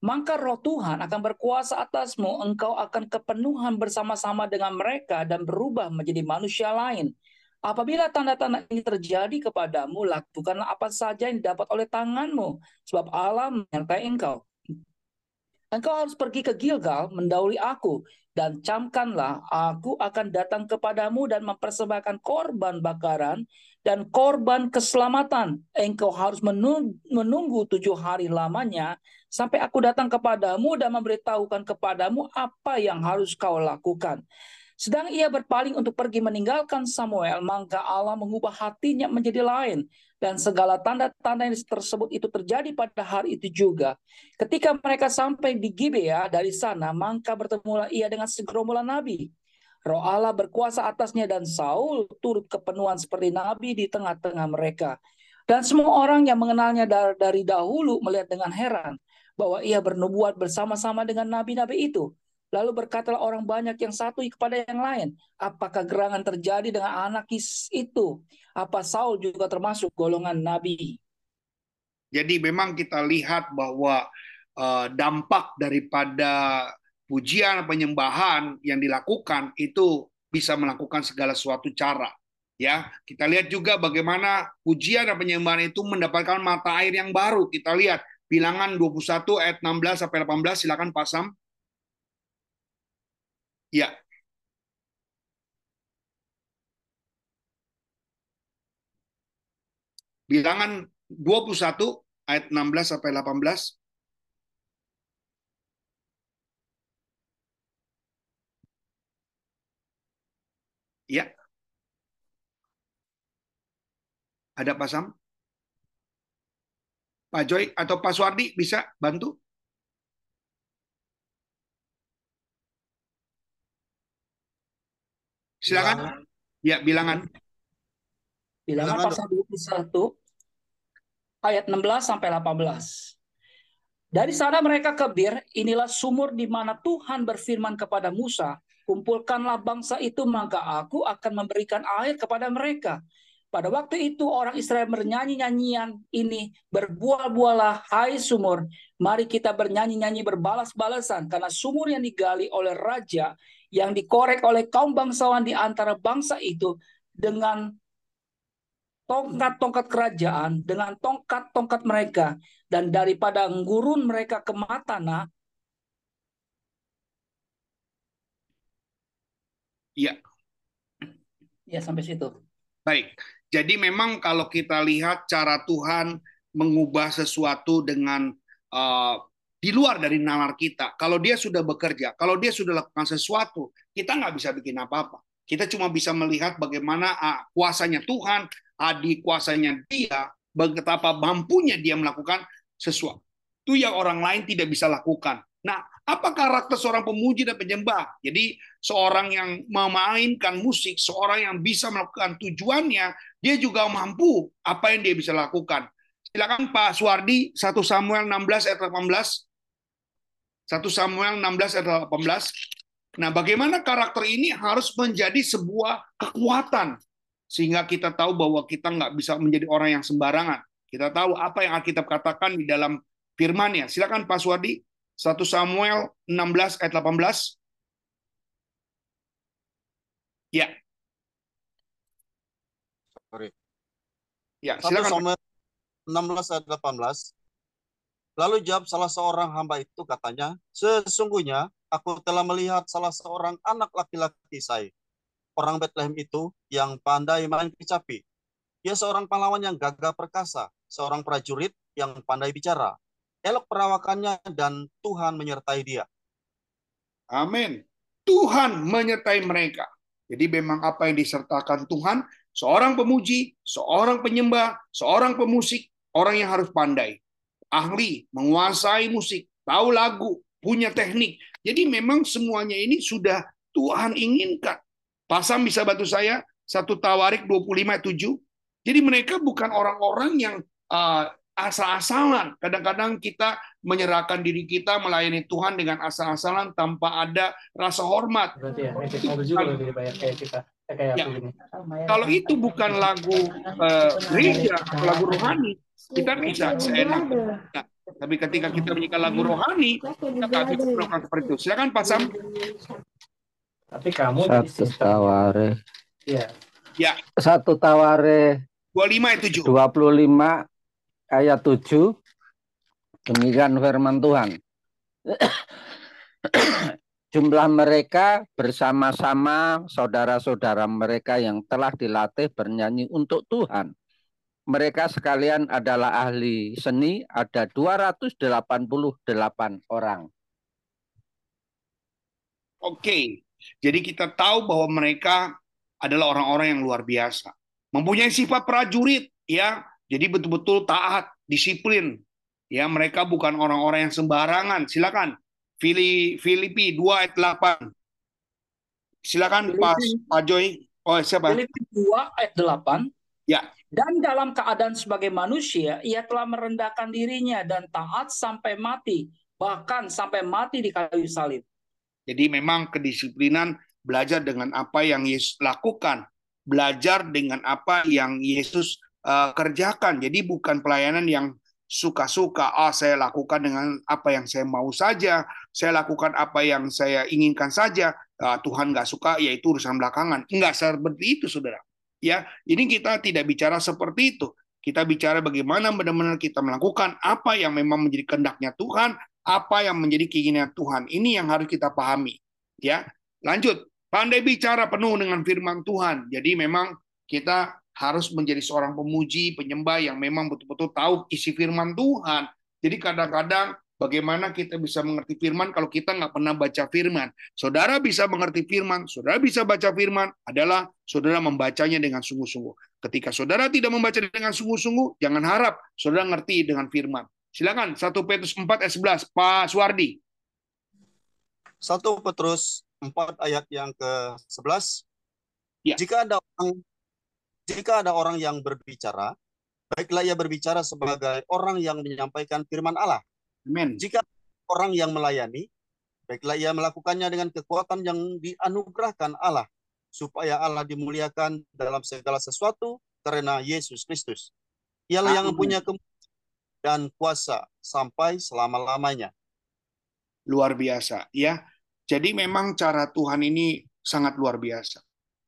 Maka roh Tuhan akan berkuasa atasmu, engkau akan kepenuhan bersama-sama dengan mereka dan berubah menjadi manusia lain. Apabila tanda-tanda ini terjadi kepadamu, lakukanlah apa saja yang dapat oleh tanganmu, sebab Allah menyertai engkau. Engkau harus pergi ke Gilgal mendahului aku dan camkanlah aku akan datang kepadamu dan mempersembahkan korban bakaran dan korban keselamatan. Engkau harus menunggu tujuh hari lamanya sampai aku datang kepadamu dan memberitahukan kepadamu apa yang harus kau lakukan. Sedang ia berpaling untuk pergi meninggalkan Samuel, maka Allah mengubah hatinya menjadi lain. Dan segala tanda-tanda yang tersebut itu terjadi pada hari itu juga. Ketika mereka sampai di Gibea dari sana, maka bertemulah ia dengan segerombolan nabi. Roh Allah berkuasa atasnya dan Saul turut kepenuhan seperti nabi di tengah-tengah mereka. Dan semua orang yang mengenalnya dari dahulu melihat dengan heran bahwa ia bernubuat bersama-sama dengan nabi-nabi itu. Lalu berkatalah orang banyak yang satu kepada yang lain, apakah gerangan terjadi dengan anak itu? Apa Saul juga termasuk golongan nabi? Jadi memang kita lihat bahwa uh, dampak daripada pujian penyembahan yang dilakukan itu bisa melakukan segala suatu cara. Ya, kita lihat juga bagaimana pujian dan penyembahan itu mendapatkan mata air yang baru. Kita lihat Bilangan 21 ayat 16 sampai 18 silakan pasang. Ya. Bilangan 21 ayat 16 sampai 18. Ya. Ada pasang? Pak Joy atau Pak Suardi bisa bantu? Silakan. Ya, bilangan. Bilangan, bilangan pasal 21 ayat 16 sampai 18. Dari sana mereka ke Bir, inilah sumur di mana Tuhan berfirman kepada Musa, kumpulkanlah bangsa itu maka aku akan memberikan air kepada mereka. Pada waktu itu orang Israel bernyanyi nyanyian ini, berbual-bualah hai sumur, mari kita bernyanyi-nyanyi berbalas-balasan karena sumur yang digali oleh raja yang dikorek oleh kaum bangsawan di antara bangsa itu dengan tongkat-tongkat kerajaan, dengan tongkat-tongkat mereka, dan daripada gurun mereka ke. Iya. Ya, sampai situ. Baik. Jadi memang kalau kita lihat cara Tuhan mengubah sesuatu dengan uh, di luar dari nalar kita. Kalau dia sudah bekerja, kalau dia sudah lakukan sesuatu, kita nggak bisa bikin apa-apa. Kita cuma bisa melihat bagaimana ah, kuasanya Tuhan, adik kuasanya dia, betapa mampunya dia melakukan sesuatu. Itu yang orang lain tidak bisa lakukan. Nah, apa karakter seorang pemuji dan penyembah? Jadi, seorang yang memainkan musik, seorang yang bisa melakukan tujuannya, dia juga mampu apa yang dia bisa lakukan. Silakan Pak Suwardi, 1 Samuel 16 ayat 18. 1 Samuel 16 ayat 18. Nah, bagaimana karakter ini harus menjadi sebuah kekuatan sehingga kita tahu bahwa kita nggak bisa menjadi orang yang sembarangan. Kita tahu apa yang Alkitab katakan di dalam firman-Nya. Silakan Pak Swadi, 1 Samuel 16 ayat 18. Ya. Sorry. Ya, silakan. 1 Samuel 16 ayat 18. Lalu jawab salah seorang hamba itu katanya, sesungguhnya aku telah melihat salah seorang anak laki-laki saya, orang Bethlehem itu yang pandai main kecapi. Ia seorang pahlawan yang gagah perkasa, seorang prajurit yang pandai bicara. Elok perawakannya dan Tuhan menyertai dia. Amin. Tuhan menyertai mereka. Jadi memang apa yang disertakan Tuhan, seorang pemuji, seorang penyembah, seorang pemusik, orang yang harus pandai, ahli, menguasai musik, tahu lagu, punya teknik. Jadi memang semuanya ini sudah Tuhan inginkan. Pasam bisa bantu saya, satu Tawarik 25 7. Jadi mereka bukan orang-orang yang uh, asal-asalan. Kadang-kadang kita menyerahkan diri kita melayani Tuhan dengan asal-asalan tanpa ada rasa hormat. Berarti ya, juga dibayar kayak kita. Kayak ya. Kalau itu bukan lagu uh, gereja, lagu rohani, kita bisa seenak. Nah, tapi ketika kita menyanyikan lagu rohani, kita tak bisa melakukan seperti itu. Silakan Pak Sam. Tapi kamu satu taware. Ya. Ya. Satu taware 25 itu 25 ayat 7. Demikian firman Tuhan. Jumlah mereka bersama-sama saudara-saudara mereka yang telah dilatih bernyanyi untuk Tuhan. Mereka sekalian adalah ahli seni, ada 288 orang. Oke, jadi kita tahu bahwa mereka adalah orang-orang yang luar biasa mempunyai sifat prajurit ya jadi betul-betul taat disiplin. Ya mereka bukan orang-orang yang sembarangan. Silakan Filipi 2 ayat 8 silakan Pak Pak Joy. Oh siapa? Filipi 2 ayat 8 ya. Dan dalam keadaan sebagai manusia ia telah merendahkan dirinya dan taat sampai mati bahkan sampai mati di kayu salib. Jadi memang kedisiplinan belajar dengan apa yang Yesus lakukan. Belajar dengan apa yang Yesus uh, kerjakan. Jadi bukan pelayanan yang suka-suka, ah saya lakukan dengan apa yang saya mau saja, saya lakukan apa yang saya inginkan saja, uh, Tuhan nggak suka, yaitu urusan belakangan. Enggak seperti itu, saudara. Ya, ini kita tidak bicara seperti itu. Kita bicara bagaimana benar-benar kita melakukan apa yang memang menjadi kehendaknya Tuhan, apa yang menjadi keinginan Tuhan. Ini yang harus kita pahami. Ya, lanjut. Pandai bicara penuh dengan firman Tuhan. Jadi memang kita harus menjadi seorang pemuji, penyembah yang memang betul-betul tahu isi firman Tuhan. Jadi kadang-kadang bagaimana kita bisa mengerti firman kalau kita nggak pernah baca firman. Saudara bisa mengerti firman, saudara bisa baca firman adalah saudara membacanya dengan sungguh-sungguh. Ketika saudara tidak membaca dengan sungguh-sungguh, jangan harap saudara ngerti dengan firman. Silakan 1 Petrus 4 ayat 11, Pak Suwardi. 1 Petrus 4 ayat yang ke-11. Ya. Jika ada orang jika ada orang yang berbicara, baiklah ia berbicara sebagai orang yang menyampaikan firman Allah. Amen. Jika orang yang melayani, baiklah ia melakukannya dengan kekuatan yang dianugerahkan Allah, supaya Allah dimuliakan dalam segala sesuatu karena Yesus Kristus. Ialah yang punya dan kuasa sampai selama-lamanya. Luar biasa, ya. Jadi memang cara Tuhan ini sangat luar biasa.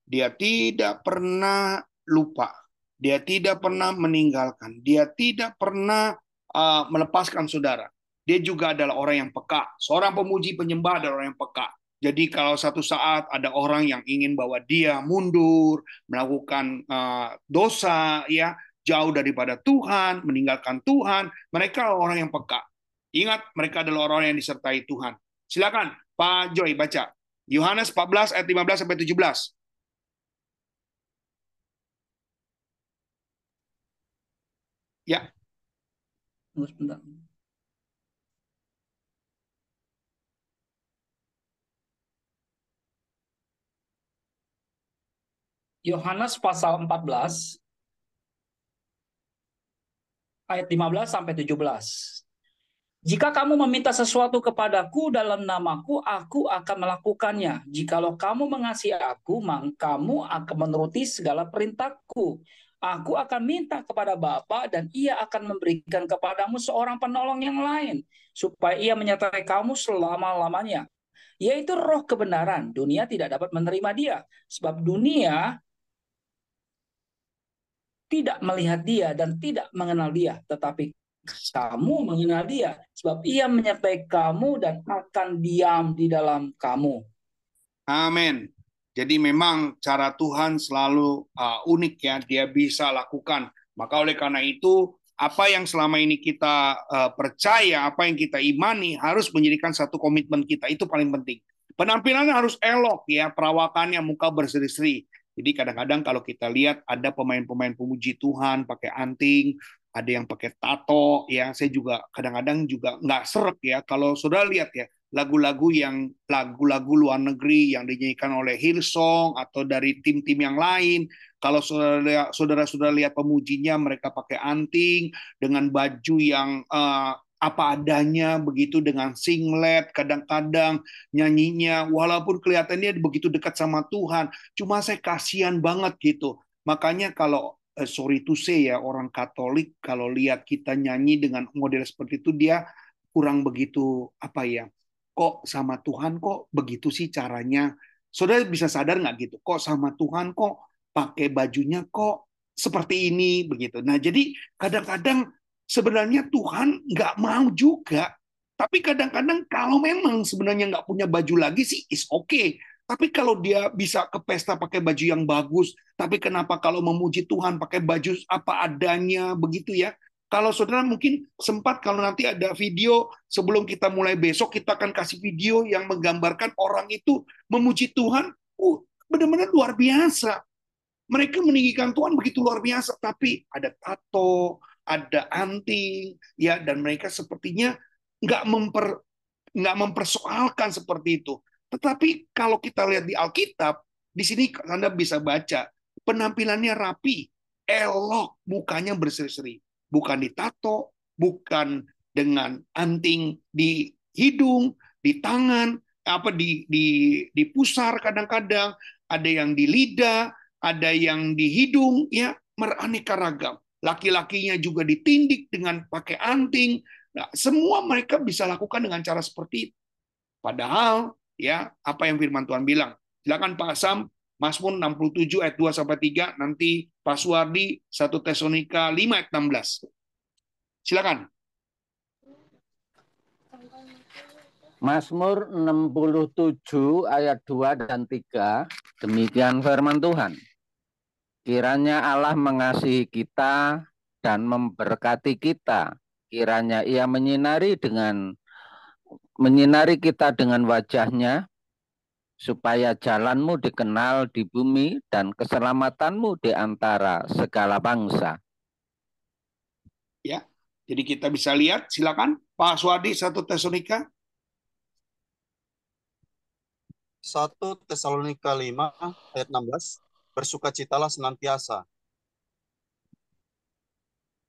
Dia tidak pernah lupa, dia tidak pernah meninggalkan, dia tidak pernah uh, melepaskan saudara. Dia juga adalah orang yang peka. Seorang pemuji penyembah adalah orang yang peka. Jadi kalau satu saat ada orang yang ingin bawa dia mundur, melakukan uh, dosa, ya jauh daripada Tuhan, meninggalkan Tuhan, mereka orang yang peka. Ingat, mereka adalah orang yang disertai Tuhan. Silakan Pak Joy baca. Yohanes 14 ayat 15 sampai 17. Ya. Yohanes pasal 14 ayat 15 sampai 17. Jika kamu meminta sesuatu kepadaku dalam namaku, aku akan melakukannya. Jikalau kamu mengasihi aku, maka kamu akan menuruti segala perintahku. Aku akan minta kepada Bapa dan ia akan memberikan kepadamu seorang penolong yang lain, supaya ia menyertai kamu selama-lamanya. Yaitu roh kebenaran. Dunia tidak dapat menerima dia. Sebab dunia tidak melihat dia dan tidak mengenal dia. Tetapi kamu mengenal dia sebab ia menyertai kamu dan akan diam di dalam kamu. Amin. Jadi memang cara Tuhan selalu uh, unik ya, dia bisa lakukan. Maka oleh karena itu apa yang selama ini kita uh, percaya, apa yang kita imani harus menjadikan satu komitmen kita. Itu paling penting. Penampilannya harus elok ya, perawakannya muka berseri-seri. Jadi kadang-kadang kalau kita lihat ada pemain-pemain pemuji Tuhan pakai anting, ada yang pakai tato ya. Saya juga kadang-kadang juga nggak seret ya. Kalau saudara lihat ya, lagu-lagu yang lagu-lagu luar negeri yang dinyanyikan oleh Hillsong atau dari tim-tim yang lain. Kalau saudara-saudara lihat pemujinya mereka pakai anting dengan baju yang uh, apa adanya begitu dengan singlet kadang-kadang nyanyinya walaupun kelihatannya begitu dekat sama Tuhan cuma saya kasihan banget gitu makanya kalau uh, sorry to say ya orang Katolik kalau lihat kita nyanyi dengan model seperti itu dia kurang begitu apa ya kok sama Tuhan kok begitu sih caranya? Saudara bisa sadar nggak gitu? Kok sama Tuhan kok pakai bajunya kok seperti ini begitu. Nah jadi kadang-kadang sebenarnya Tuhan nggak mau juga. Tapi kadang-kadang kalau memang sebenarnya nggak punya baju lagi sih is. Okay. Tapi kalau dia bisa ke pesta pakai baju yang bagus, tapi kenapa kalau memuji Tuhan pakai baju apa adanya begitu ya? Kalau saudara mungkin sempat kalau nanti ada video sebelum kita mulai besok kita akan kasih video yang menggambarkan orang itu memuji Tuhan, uh, benar-benar luar biasa. Mereka meninggikan Tuhan begitu luar biasa, tapi ada tato, ada anting, ya dan mereka sepertinya nggak memper nggak mempersoalkan seperti itu. Tetapi kalau kita lihat di Alkitab, di sini Anda bisa baca penampilannya rapi, elok, mukanya berseri-seri bukan ditato, bukan dengan anting di hidung, di tangan, apa di di di pusar kadang-kadang, ada yang di lidah, ada yang di hidung, ya beraneka ragam. Laki-lakinya juga ditindik dengan pakai anting. Nah, semua mereka bisa lakukan dengan cara seperti itu. Padahal ya apa yang firman Tuhan bilang. Silakan Pak Sam Mazmur 67 ayat 2 sampai 3, nanti Pak Suwardi 1 Tesalonika 5 ayat 16. Silakan. Mazmur 67 ayat 2 dan 3, demikian firman Tuhan. Kiranya Allah mengasihi kita dan memberkati kita. Kiranya ia menyinari dengan menyinari kita dengan wajahnya supaya jalanmu dikenal di bumi dan keselamatanmu di antara segala bangsa. Ya, jadi kita bisa lihat, silakan Pak Swadi satu Tesalonika. Satu Tesalonika 5 ayat 16, bersukacitalah senantiasa.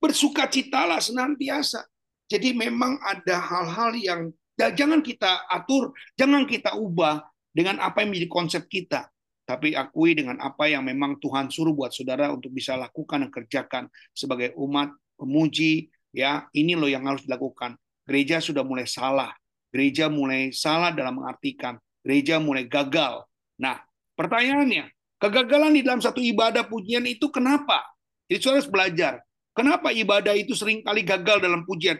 Bersukacitalah senantiasa. Jadi memang ada hal-hal yang jangan kita atur, jangan kita ubah, dengan apa yang menjadi konsep kita, tapi akui dengan apa yang memang Tuhan suruh buat saudara untuk bisa lakukan dan kerjakan sebagai umat pemuji ya ini loh yang harus dilakukan. Gereja sudah mulai salah. Gereja mulai salah dalam mengartikan gereja mulai gagal. Nah pertanyaannya kegagalan di dalam satu ibadah pujian itu kenapa? Jadi saudara harus belajar kenapa ibadah itu sering kali gagal dalam pujian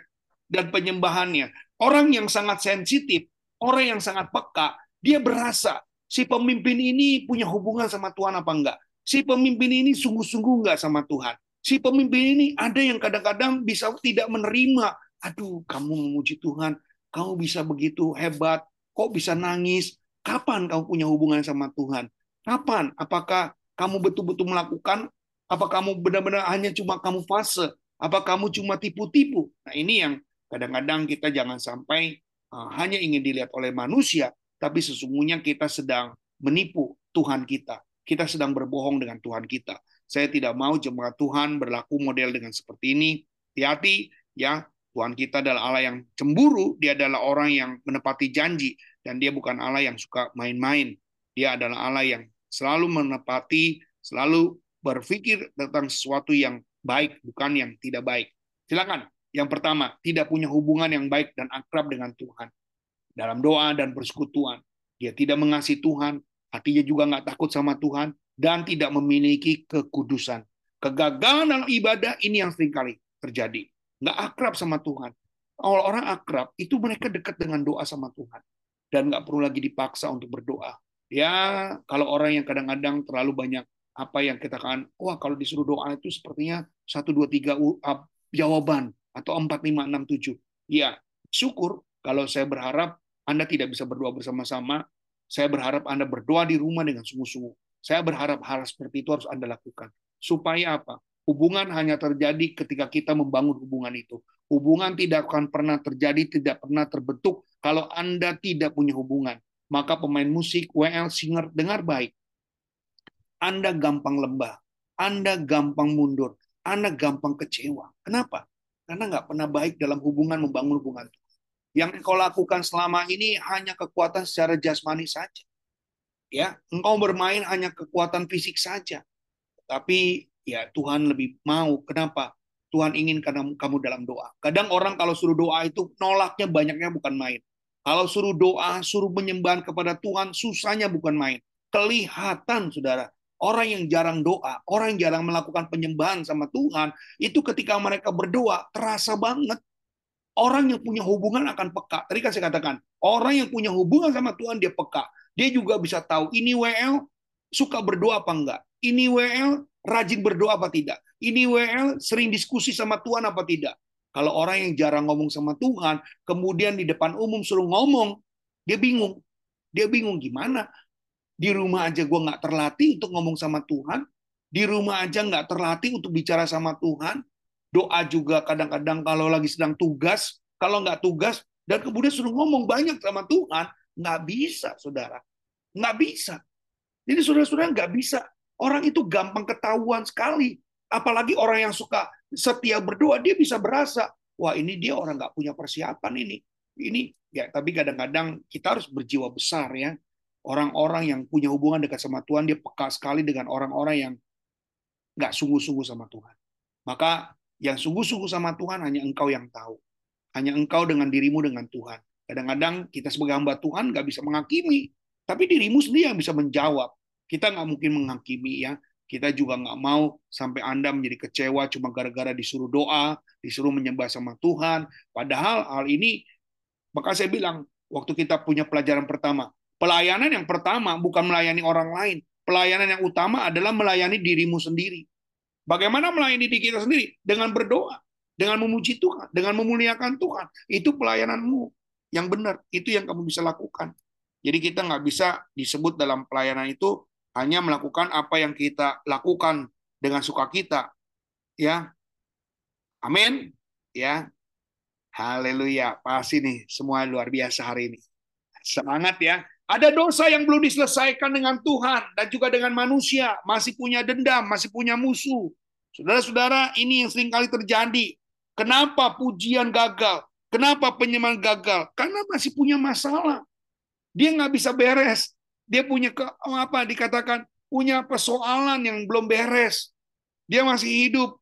dan penyembahannya? Orang yang sangat sensitif orang yang sangat peka dia berasa si pemimpin ini punya hubungan sama Tuhan apa enggak. Si pemimpin ini sungguh-sungguh enggak sama Tuhan. Si pemimpin ini ada yang kadang-kadang bisa tidak menerima. Aduh, kamu memuji Tuhan, kamu bisa begitu hebat, kok bisa nangis? Kapan kamu punya hubungan sama Tuhan? Kapan? Apakah kamu betul-betul melakukan? Apa kamu benar-benar hanya cuma kamu fase? Apa kamu cuma tipu-tipu? Nah ini yang kadang-kadang kita jangan sampai uh, hanya ingin dilihat oleh manusia, tapi sesungguhnya kita sedang menipu Tuhan kita. Kita sedang berbohong dengan Tuhan kita. Saya tidak mau jemaat Tuhan berlaku model dengan seperti ini. Hati-hati ya, Tuhan kita adalah Allah yang cemburu, dia adalah orang yang menepati janji dan dia bukan Allah yang suka main-main. Dia adalah Allah yang selalu menepati, selalu berpikir tentang sesuatu yang baik, bukan yang tidak baik. Silakan. Yang pertama, tidak punya hubungan yang baik dan akrab dengan Tuhan dalam doa dan persekutuan. Dia tidak mengasihi Tuhan, hatinya juga nggak takut sama Tuhan, dan tidak memiliki kekudusan. Kegagalan dalam ibadah ini yang sering kali terjadi. Nggak akrab sama Tuhan. Kalau orang akrab, itu mereka dekat dengan doa sama Tuhan. Dan nggak perlu lagi dipaksa untuk berdoa. Ya, kalau orang yang kadang-kadang terlalu banyak apa yang kita kan, wah kalau disuruh doa itu sepertinya satu dua tiga jawaban atau empat lima enam tujuh. Ya, syukur kalau saya berharap Anda tidak bisa berdoa bersama-sama. Saya berharap Anda berdoa di rumah dengan sungguh-sungguh. Saya berharap hal seperti itu harus Anda lakukan. Supaya apa? Hubungan hanya terjadi ketika kita membangun hubungan itu. Hubungan tidak akan pernah terjadi, tidak pernah terbentuk kalau Anda tidak punya hubungan. Maka pemain musik, WL, singer, dengar baik. Anda gampang lembah. Anda gampang mundur. Anda gampang kecewa. Kenapa? Karena nggak pernah baik dalam hubungan membangun hubungan. Yang engkau lakukan selama ini hanya kekuatan secara jasmani saja. Ya engkau bermain hanya kekuatan fisik saja. Tapi ya Tuhan lebih mau. Kenapa? Tuhan ingin karena kamu dalam doa. Kadang orang kalau suruh doa itu nolaknya banyaknya bukan main. Kalau suruh doa suruh menyembah kepada Tuhan susahnya bukan main. Kelihatan saudara orang yang jarang doa orang yang jarang melakukan penyembahan sama Tuhan itu ketika mereka berdoa terasa banget orang yang punya hubungan akan peka. Tadi kan saya katakan, orang yang punya hubungan sama Tuhan dia peka. Dia juga bisa tahu ini WL suka berdoa apa enggak. Ini WL rajin berdoa apa tidak. Ini WL sering diskusi sama Tuhan apa tidak. Kalau orang yang jarang ngomong sama Tuhan, kemudian di depan umum suruh ngomong, dia bingung. Dia bingung gimana. Di rumah aja gue nggak terlatih untuk ngomong sama Tuhan. Di rumah aja nggak terlatih untuk bicara sama Tuhan. Doa juga kadang-kadang kalau lagi sedang tugas, kalau nggak tugas, dan kemudian suruh ngomong banyak sama Tuhan, Nggak bisa, saudara. Nggak bisa. Jadi saudara-saudara nggak bisa. Orang itu gampang ketahuan sekali. Apalagi orang yang suka setia berdoa, dia bisa berasa, wah ini dia orang nggak punya persiapan ini. Ini ya, tapi kadang-kadang kita harus berjiwa besar ya. Orang-orang yang punya hubungan dekat sama Tuhan, dia peka sekali dengan orang-orang yang nggak sungguh-sungguh sama Tuhan. Maka yang sungguh-sungguh sama Tuhan hanya engkau yang tahu. Hanya engkau dengan dirimu dengan Tuhan. Kadang-kadang kita sebagai hamba Tuhan nggak bisa menghakimi, tapi dirimu sendiri yang bisa menjawab. Kita nggak mungkin menghakimi ya. Kita juga nggak mau sampai Anda menjadi kecewa cuma gara-gara disuruh doa, disuruh menyembah sama Tuhan. Padahal hal ini, maka saya bilang, waktu kita punya pelajaran pertama, pelayanan yang pertama bukan melayani orang lain. Pelayanan yang utama adalah melayani dirimu sendiri. Bagaimana melayani diri kita sendiri? Dengan berdoa, dengan memuji Tuhan, dengan memuliakan Tuhan. Itu pelayananmu yang benar. Itu yang kamu bisa lakukan. Jadi kita nggak bisa disebut dalam pelayanan itu hanya melakukan apa yang kita lakukan dengan suka kita. Ya. Amin. Ya. Haleluya. Pasti nih semua luar biasa hari ini. Semangat ya. Ada dosa yang belum diselesaikan dengan Tuhan dan juga dengan manusia. Masih punya dendam, masih punya musuh. Saudara-saudara, ini yang sering kali terjadi. Kenapa pujian gagal? Kenapa penyemang gagal? Karena masih punya masalah. Dia nggak bisa beres. Dia punya ke, apa dikatakan punya persoalan yang belum beres. Dia masih hidup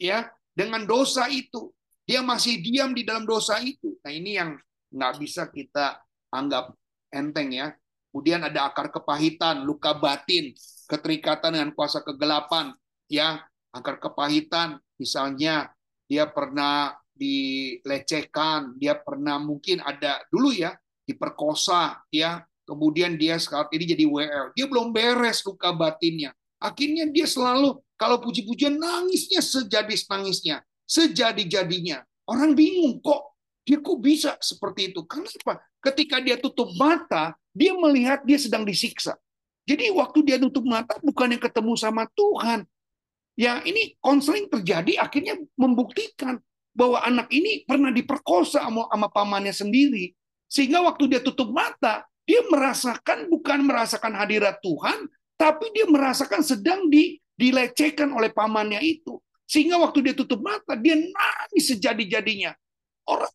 ya dengan dosa itu. Dia masih diam di dalam dosa itu. Nah ini yang nggak bisa kita anggap enteng ya. Kemudian ada akar kepahitan, luka batin, keterikatan dengan kuasa kegelapan, ya akar kepahitan. Misalnya dia pernah dilecehkan, dia pernah mungkin ada dulu ya diperkosa ya, kemudian dia saat ini jadi WL. Dia belum beres luka batinnya. Akhirnya dia selalu kalau puji-pujian nangisnya sejadi nangisnya, sejadi-jadinya. Orang bingung kok dia kok bisa seperti itu? Kenapa? Ketika dia tutup mata, dia melihat dia sedang disiksa. Jadi waktu dia tutup mata bukan yang ketemu sama Tuhan. Ya ini konseling terjadi akhirnya membuktikan bahwa anak ini pernah diperkosa sama, sama pamannya sendiri. Sehingga waktu dia tutup mata, dia merasakan bukan merasakan hadirat Tuhan, tapi dia merasakan sedang di, dilecehkan oleh pamannya itu. Sehingga waktu dia tutup mata, dia nangis sejadi-jadinya. Orang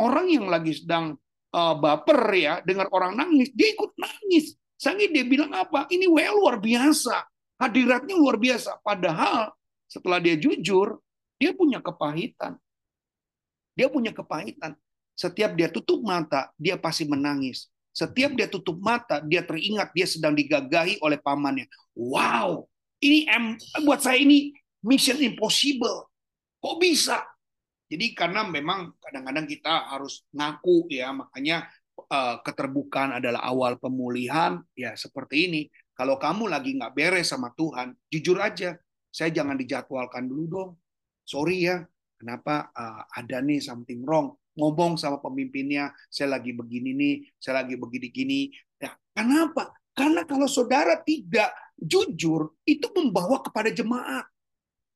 orang yang lagi sedang uh, baper ya, dengar orang nangis, dia ikut nangis. Sehingga dia bilang apa? Ini well luar biasa. Hadiratnya luar biasa. Padahal setelah dia jujur, dia punya kepahitan. Dia punya kepahitan. Setiap dia tutup mata, dia pasti menangis. Setiap dia tutup mata, dia teringat dia sedang digagahi oleh pamannya. Wow, ini buat saya ini mission impossible. Kok bisa? Jadi karena memang kadang-kadang kita harus ngaku ya, makanya uh, keterbukaan adalah awal pemulihan, ya seperti ini. Kalau kamu lagi nggak beres sama Tuhan, jujur aja, saya jangan dijadwalkan dulu dong. Sorry ya, kenapa uh, ada nih something wrong. Ngomong sama pemimpinnya, saya lagi begini nih, saya lagi begini-gini. Ya, kenapa? Karena kalau saudara tidak jujur, itu membawa kepada jemaat.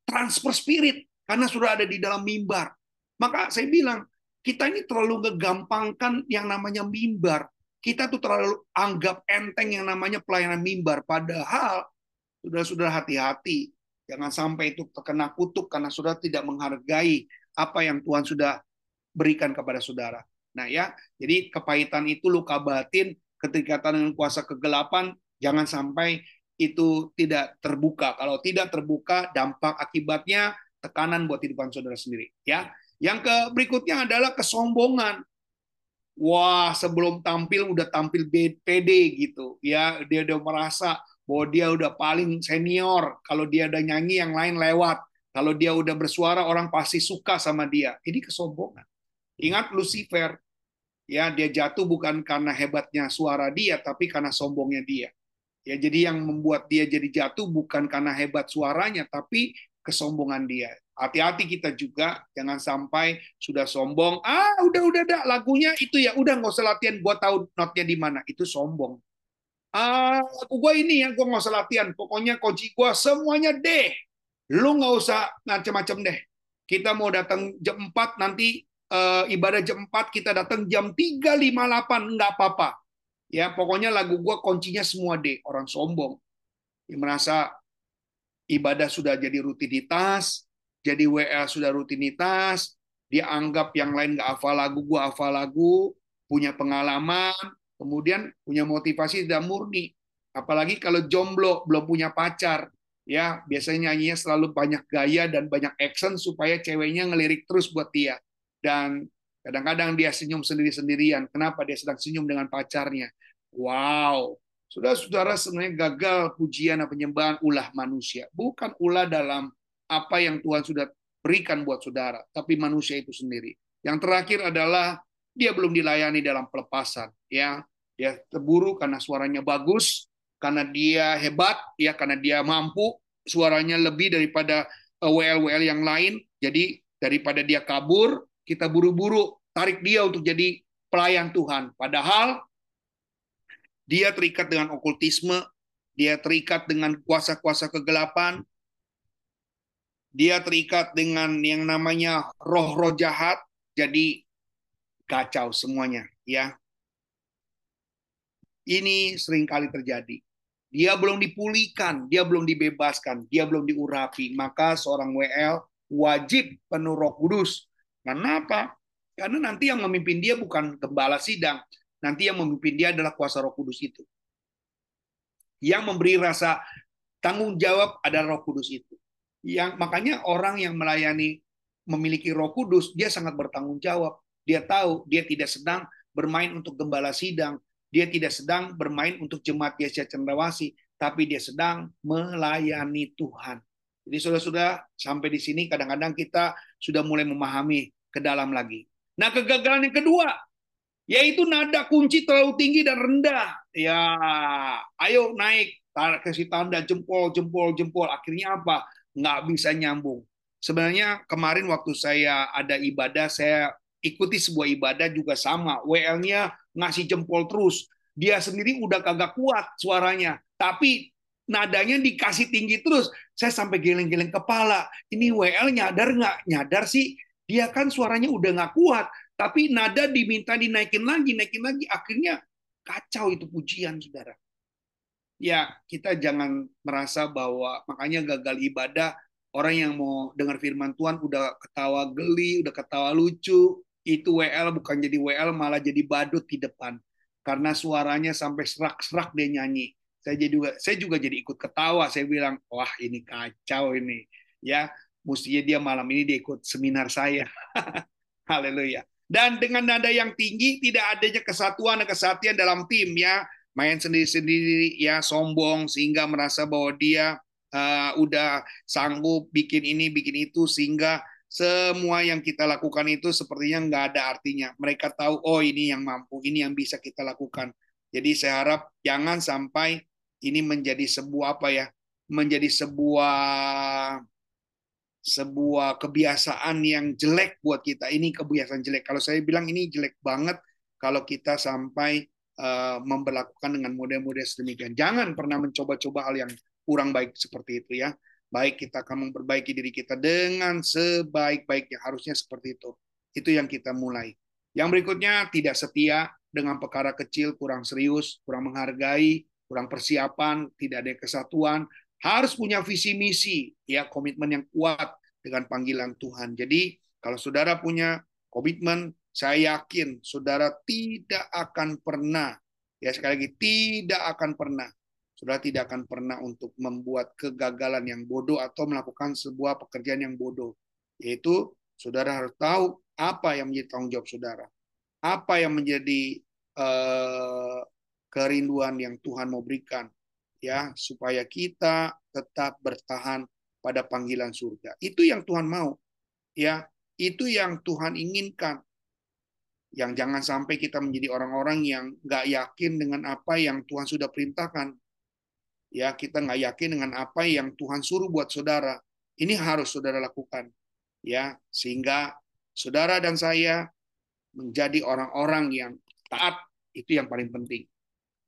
Transfer spirit, karena sudah ada di dalam mimbar. Maka saya bilang, kita ini terlalu ngegampangkan yang namanya mimbar. Kita tuh terlalu anggap enteng yang namanya pelayanan mimbar. Padahal, sudah-sudah hati-hati. Jangan sampai itu terkena kutuk karena sudah tidak menghargai apa yang Tuhan sudah berikan kepada saudara. Nah ya, jadi kepahitan itu luka batin, ketika dengan kuasa kegelapan, jangan sampai itu tidak terbuka. Kalau tidak terbuka, dampak akibatnya tekanan buat kehidupan saudara sendiri. Ya, yang ke berikutnya adalah kesombongan. Wah, sebelum tampil udah tampil pede gitu. Ya, dia udah merasa bahwa dia udah paling senior. Kalau dia udah nyanyi yang lain lewat. Kalau dia udah bersuara orang pasti suka sama dia. Ini kesombongan. Ingat Lucifer, ya dia jatuh bukan karena hebatnya suara dia, tapi karena sombongnya dia. Ya jadi yang membuat dia jadi jatuh bukan karena hebat suaranya, tapi kesombongan dia. Hati-hati kita juga, jangan sampai sudah sombong. Ah, udah udah dah lagunya itu ya, udah nggak usah latihan. Gua tahu notnya di mana. Itu sombong. Ah, aku gua ini ya, gua nggak usah latihan. Pokoknya kunci gua semuanya deh. Lu nggak usah macam-macam deh. Kita mau datang jam 4 nanti uh, ibadah jam 4 kita datang jam 3.58 nggak apa-apa. Ya, pokoknya lagu gua kuncinya semua deh. Orang sombong. Yang merasa ibadah sudah jadi rutinitas, jadi WL sudah rutinitas, dia anggap yang lain nggak hafal lagu, gua hafal lagu, punya pengalaman, kemudian punya motivasi tidak murni. Apalagi kalau jomblo, belum punya pacar, ya biasanya nyanyinya selalu banyak gaya dan banyak action supaya ceweknya ngelirik terus buat dia. Dan kadang-kadang dia senyum sendiri-sendirian. Kenapa dia sedang senyum dengan pacarnya? Wow, Saudara-saudara sebenarnya gagal pujian dan penyembahan ulah manusia. Bukan ulah dalam apa yang Tuhan sudah berikan buat saudara, tapi manusia itu sendiri. Yang terakhir adalah dia belum dilayani dalam pelepasan, ya. Dia terburu karena suaranya bagus, karena dia hebat, ya karena dia mampu, suaranya lebih daripada WL-WL yang lain. Jadi daripada dia kabur, kita buru-buru tarik dia untuk jadi pelayan Tuhan. Padahal dia terikat dengan okultisme, dia terikat dengan kuasa-kuasa kegelapan, dia terikat dengan yang namanya roh-roh jahat, jadi kacau semuanya, ya. Ini sering kali terjadi. Dia belum dipulihkan, dia belum dibebaskan, dia belum diurapi, maka seorang WL wajib penuh Roh Kudus. Kenapa? Karena nanti yang memimpin dia bukan gembala sidang, nanti yang memimpin dia adalah kuasa Roh Kudus itu. Yang memberi rasa tanggung jawab adalah Roh Kudus itu yang makanya orang yang melayani memiliki Roh Kudus, dia sangat bertanggung jawab. Dia tahu dia tidak sedang bermain untuk gembala sidang, dia tidak sedang bermain untuk jemaat Yesus Cendrawasih, tapi dia sedang melayani Tuhan. Jadi sudah-sudah sampai di sini kadang-kadang kita sudah mulai memahami ke dalam lagi. Nah, kegagalan yang kedua yaitu nada kunci terlalu tinggi dan rendah. Ya, ayo naik, kasih tanda jempol, jempol, jempol. Akhirnya apa? Nggak bisa nyambung. Sebenarnya kemarin waktu saya ada ibadah, saya ikuti sebuah ibadah juga sama. WL-nya ngasih jempol terus. Dia sendiri udah kagak kuat suaranya. Tapi nadanya dikasih tinggi terus. Saya sampai geleng-geleng kepala. Ini WL nyadar nggak? Nyadar sih. Dia kan suaranya udah nggak kuat. Tapi nada diminta dinaikin lagi, naikin lagi. Akhirnya kacau itu pujian, saudara ya kita jangan merasa bahwa makanya gagal ibadah orang yang mau dengar firman Tuhan udah ketawa geli, udah ketawa lucu, itu WL bukan jadi WL malah jadi badut di depan karena suaranya sampai serak-serak dia nyanyi. Saya jadi juga saya juga jadi ikut ketawa. Saya bilang, "Wah, ini kacau ini." Ya, mestinya dia malam ini dia ikut seminar saya. Haleluya. Dan dengan nada yang tinggi tidak adanya kesatuan dan kesatian dalam tim ya main sendiri-sendiri ya sombong sehingga merasa bahwa dia uh, udah sanggup bikin ini bikin itu sehingga semua yang kita lakukan itu sepertinya nggak ada artinya. Mereka tahu, oh ini yang mampu, ini yang bisa kita lakukan. Jadi saya harap jangan sampai ini menjadi sebuah apa ya, menjadi sebuah sebuah kebiasaan yang jelek buat kita. Ini kebiasaan jelek. Kalau saya bilang ini jelek banget kalau kita sampai uh, memperlakukan dengan model-model sedemikian. Jangan pernah mencoba-coba hal yang kurang baik seperti itu ya. Baik kita akan memperbaiki diri kita dengan sebaik-baiknya. Harusnya seperti itu. Itu yang kita mulai. Yang berikutnya tidak setia dengan perkara kecil, kurang serius, kurang menghargai, kurang persiapan, tidak ada kesatuan, harus punya visi misi, ya komitmen yang kuat dengan panggilan Tuhan. Jadi kalau saudara punya komitmen, saya yakin saudara tidak akan pernah, ya sekali lagi tidak akan pernah Saudara tidak akan pernah untuk membuat kegagalan yang bodoh atau melakukan sebuah pekerjaan yang bodoh. Yaitu saudara harus tahu apa yang menjadi tanggung jawab saudara. Apa yang menjadi uh, kerinduan yang Tuhan mau berikan ya supaya kita tetap bertahan pada panggilan surga. Itu yang Tuhan mau. Ya, itu yang Tuhan inginkan. Yang jangan sampai kita menjadi orang-orang yang nggak yakin dengan apa yang Tuhan sudah perintahkan ya kita nggak yakin dengan apa yang Tuhan suruh buat saudara. Ini harus saudara lakukan, ya sehingga saudara dan saya menjadi orang-orang yang taat itu yang paling penting,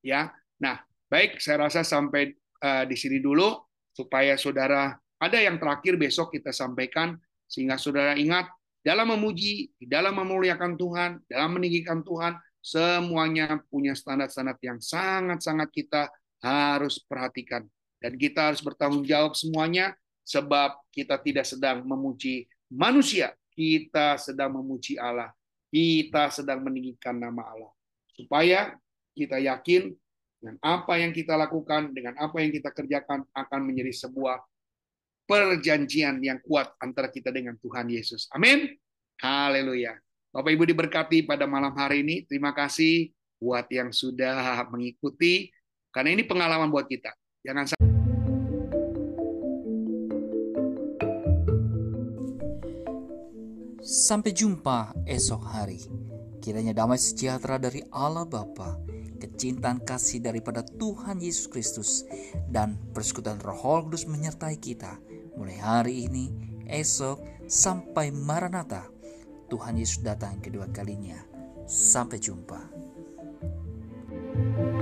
ya. Nah, baik, saya rasa sampai uh, di sini dulu supaya saudara ada yang terakhir besok kita sampaikan sehingga saudara ingat dalam memuji, di dalam memuliakan Tuhan, dalam meninggikan Tuhan, semuanya punya standar-standar yang sangat-sangat kita harus perhatikan. Dan kita harus bertanggung jawab semuanya sebab kita tidak sedang memuji manusia, kita sedang memuji Allah. Kita sedang meninggikan nama Allah. Supaya kita yakin dengan apa yang kita lakukan, dengan apa yang kita kerjakan akan menjadi sebuah perjanjian yang kuat antara kita dengan Tuhan Yesus. Amin. Haleluya. Bapak Ibu diberkati pada malam hari ini. Terima kasih buat yang sudah mengikuti karena ini pengalaman buat kita. Jangan Sampai jumpa esok hari. Kiranya damai sejahtera dari Allah Bapa, kecintaan kasih daripada Tuhan Yesus Kristus, dan persekutuan Roh Kudus menyertai kita mulai hari ini, esok, sampai Maranatha. Tuhan Yesus datang kedua kalinya. Sampai jumpa. thank you